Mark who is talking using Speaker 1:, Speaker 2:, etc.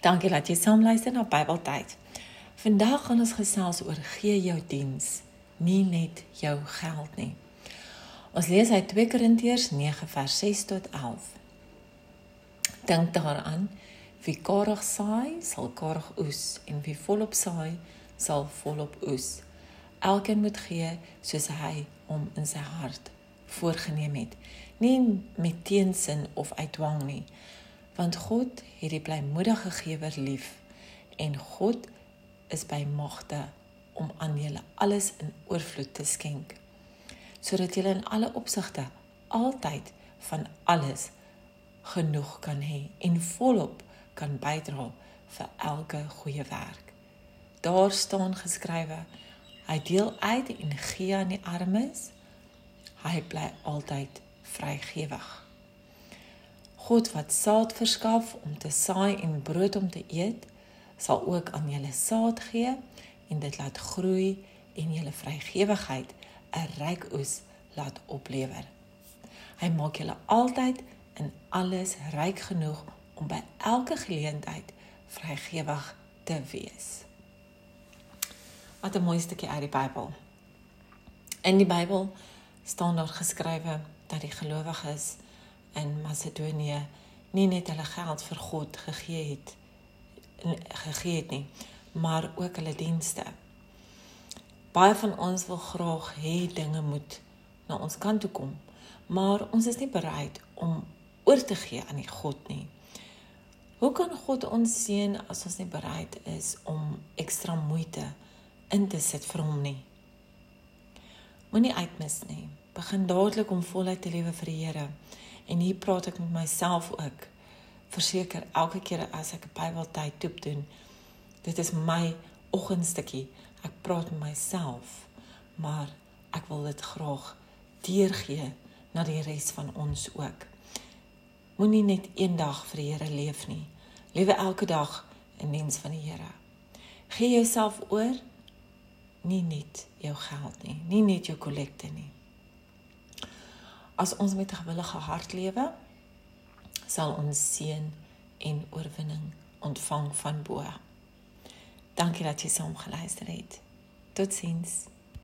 Speaker 1: Dankie dat jy saam luister na Bybeltyd. Vandag gaan ons gesels oor gee jou diens, nie net jou geld nie. Ons lees uit 2 Korintiërs 9 vers 6 tot 11. Dink daaraan, wie karig saai, sal karig oes en wie volop saai, sal volop oes. Elkeen moet gee soos hy hom in sy hart voorgenem het, nie met teensin of uit dwang nie want God het die blymoedige gewer lief en God is by magte om aan julle alles in oorvloed te skenk sodat julle in alle opsigte altyd van alles genoeg kan hê en volop kan bydra vir elke goeie werk. Daar staan geskrywe: Hy deel uit en gee aan die armes. Hy bly altyd vrygewig. God wat saad verskaf om te saai en brood om te eet, sal ook aan julle saad gee en dit laat groei en julle vrygewigheid 'n ryk oes laat oplewer. Hy maak julle altyd in alles ryk genoeg om by elke geleentheid vrygewig te wees. Wat 'n mooi stukkie uit die Bybel. In die Bybel staan daar geskrywe dat die gelowiges in Macedonië nie net hulle geld vir God gegee het gegee het nie, maar ook hulle dienste. Baie van ons wil graag hê dinge moet na ons kant toe kom, maar ons is nie bereid om oor te gee aan die God nie. Hoe kan God ons seën as ons nie bereid is om ekstra moeite in te sit vir hom nie? Moenie uitmis nie. Begin dadelik om voluit te lewe vir die Here. En hier praat ek met myself ook. Verseker elke keer as ek 'n Bybeltyd toep doen, dit is my oggendstukkie. Ek praat met myself, maar ek wil dit graag deurgee na die res van ons ook. Moenie net eendag vir die Here leef nie. Lewe elke dag in diens van die Here. Gee jouself oor nie net jou geld nie, nie net jou kollekte nie as ons met 'n gewillige hart lewe, sal ons seën en oorwinning ontvang van bo. Dankie dat jy saam geluister het. Totsiens.